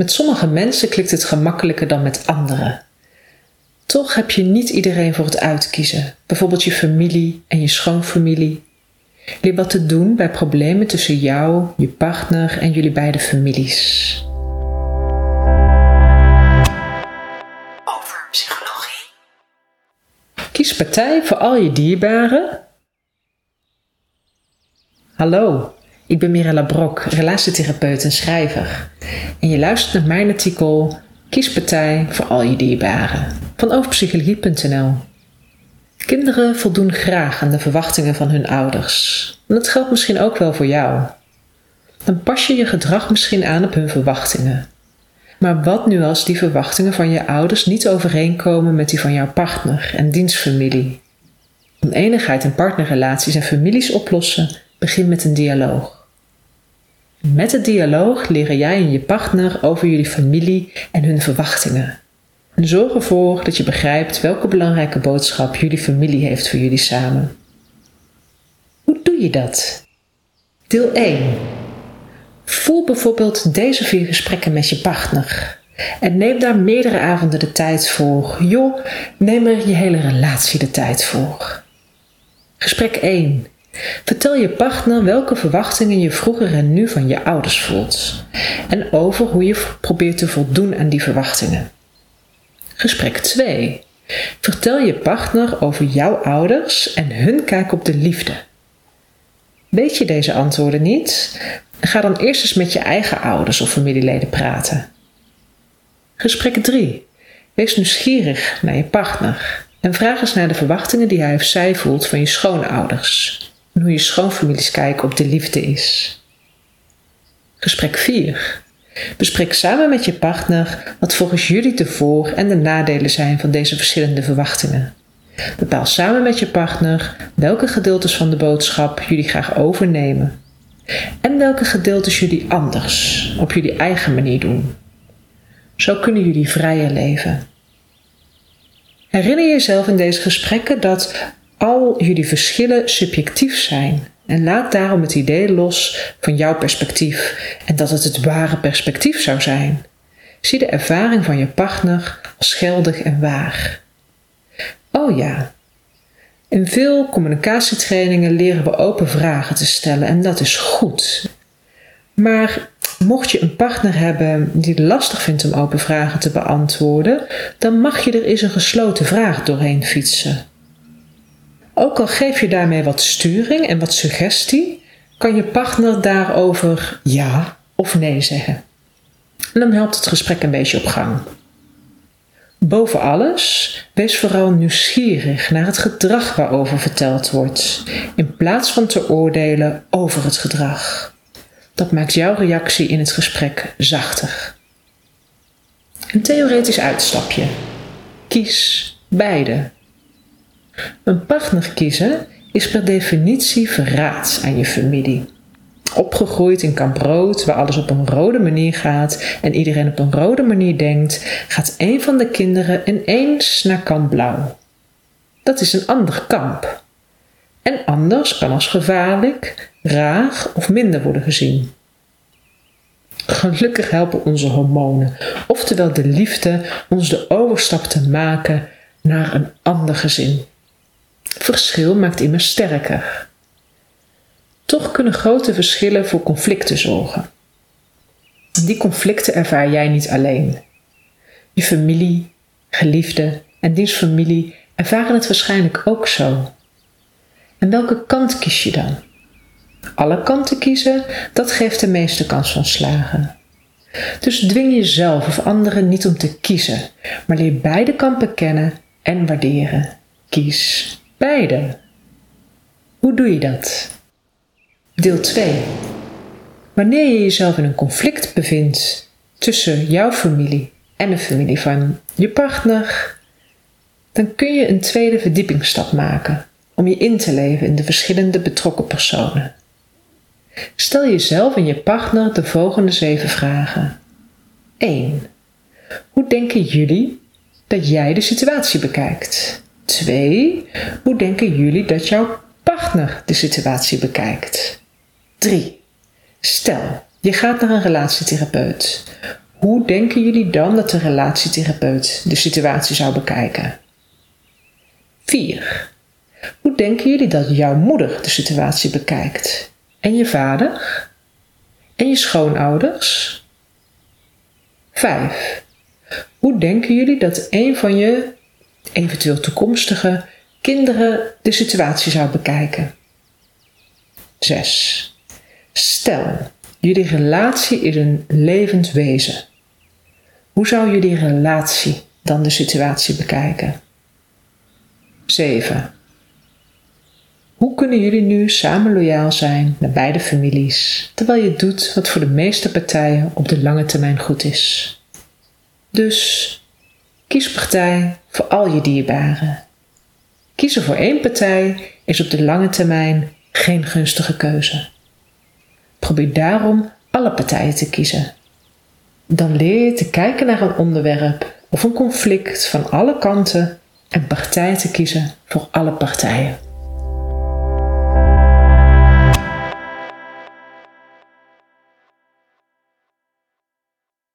Met sommige mensen klikt het gemakkelijker dan met anderen. Toch heb je niet iedereen voor het uitkiezen, bijvoorbeeld je familie en je schoonfamilie. Leer wat te doen bij problemen tussen jou, je partner en jullie beide families. Over psychologie. Kies partij voor al je dierbaren. Hallo, ik ben Mirella Brok, relatietherapeut en schrijver. En je luistert naar mijn artikel Kies partij voor al je dierbaren van overpsychologie.nl. Kinderen voldoen graag aan de verwachtingen van hun ouders. En dat geldt misschien ook wel voor jou. Dan pas je je gedrag misschien aan op hun verwachtingen. Maar wat nu als die verwachtingen van je ouders niet overeenkomen met die van jouw partner en dienstfamilie? Oneenigheid in partnerrelaties en families oplossen begint met een dialoog. Met het dialoog leren jij en je partner over jullie familie en hun verwachtingen. En zorg ervoor dat je begrijpt welke belangrijke boodschap jullie familie heeft voor jullie samen. Hoe doe je dat? Deel 1. Voer bijvoorbeeld deze vier gesprekken met je partner. En neem daar meerdere avonden de tijd voor. Joh, neem er je hele relatie de tijd voor. Gesprek 1. Vertel je partner welke verwachtingen je vroeger en nu van je ouders voelt en over hoe je probeert te voldoen aan die verwachtingen. Gesprek 2. Vertel je partner over jouw ouders en hun kijk op de liefde. Weet je deze antwoorden niet? Ga dan eerst eens met je eigen ouders of familieleden praten. Gesprek 3. Wees nieuwsgierig naar je partner en vraag eens naar de verwachtingen die hij of zij voelt van je schoonouders hoe je schoonfamilies kijken op de liefde is. Gesprek 4. Bespreek samen met je partner wat volgens jullie de voor- en de nadelen zijn van deze verschillende verwachtingen. Bepaal samen met je partner welke gedeeltes van de boodschap jullie graag overnemen en welke gedeeltes jullie anders, op jullie eigen manier doen. Zo kunnen jullie vrijer leven. Herinner jezelf in deze gesprekken dat al jullie verschillen subjectief zijn. En laat daarom het idee los van jouw perspectief en dat het het ware perspectief zou zijn. Zie de ervaring van je partner als geldig en waar. Oh ja, in veel communicatietrainingen leren we open vragen te stellen en dat is goed. Maar mocht je een partner hebben die het lastig vindt om open vragen te beantwoorden, dan mag je er eens een gesloten vraag doorheen fietsen. Ook al geef je daarmee wat sturing en wat suggestie, kan je partner daarover ja of nee zeggen. En dan helpt het gesprek een beetje op gang. Boven alles, wees vooral nieuwsgierig naar het gedrag waarover verteld wordt, in plaats van te oordelen over het gedrag. Dat maakt jouw reactie in het gesprek zachter. Een theoretisch uitstapje. Kies beide een partner kiezen is per definitie verraad aan je familie. Opgegroeid in Kamp Rood, waar alles op een rode manier gaat en iedereen op een rode manier denkt, gaat een van de kinderen ineens naar Kamp Blauw. Dat is een ander kamp. En anders kan als gevaarlijk, raar of minder worden gezien. Gelukkig helpen onze hormonen, oftewel de liefde, ons de overstap te maken naar een ander gezin. Verschil maakt immers sterker. Toch kunnen grote verschillen voor conflicten zorgen. Die conflicten ervaar jij niet alleen. Je familie, geliefde en dienstfamilie ervaren het waarschijnlijk ook zo. En welke kant kies je dan? Alle kanten kiezen, dat geeft de meeste kans van slagen. Dus dwing jezelf of anderen niet om te kiezen, maar leer beide kampen kennen en waarderen. Kies Beide. Hoe doe je dat? Deel 2. Wanneer je jezelf in een conflict bevindt tussen jouw familie en de familie van je partner, dan kun je een tweede verdiepingsstap maken om je in te leven in de verschillende betrokken personen. Stel jezelf en je partner de volgende zeven vragen. 1. Hoe denken jullie dat jij de situatie bekijkt? 2. Hoe denken jullie dat jouw partner de situatie bekijkt? 3. Stel, je gaat naar een relatietherapeut. Hoe denken jullie dan dat de relatietherapeut de situatie zou bekijken? 4. Hoe denken jullie dat jouw moeder de situatie bekijkt? En je vader? En je schoonouders? 5. Hoe denken jullie dat een van je eventueel toekomstige kinderen de situatie zou bekijken? 6. Stel, jullie relatie is een levend wezen. Hoe zou jullie relatie dan de situatie bekijken? 7. Hoe kunnen jullie nu samen loyaal zijn naar beide families, terwijl je doet wat voor de meeste partijen op de lange termijn goed is? Dus kies partij voor al je dierbaren. Kiezen voor één partij is op de lange termijn geen gunstige keuze. Probeer daarom alle partijen te kiezen. Dan leer je te kijken naar een onderwerp of een conflict van alle kanten en partij te kiezen voor alle partijen.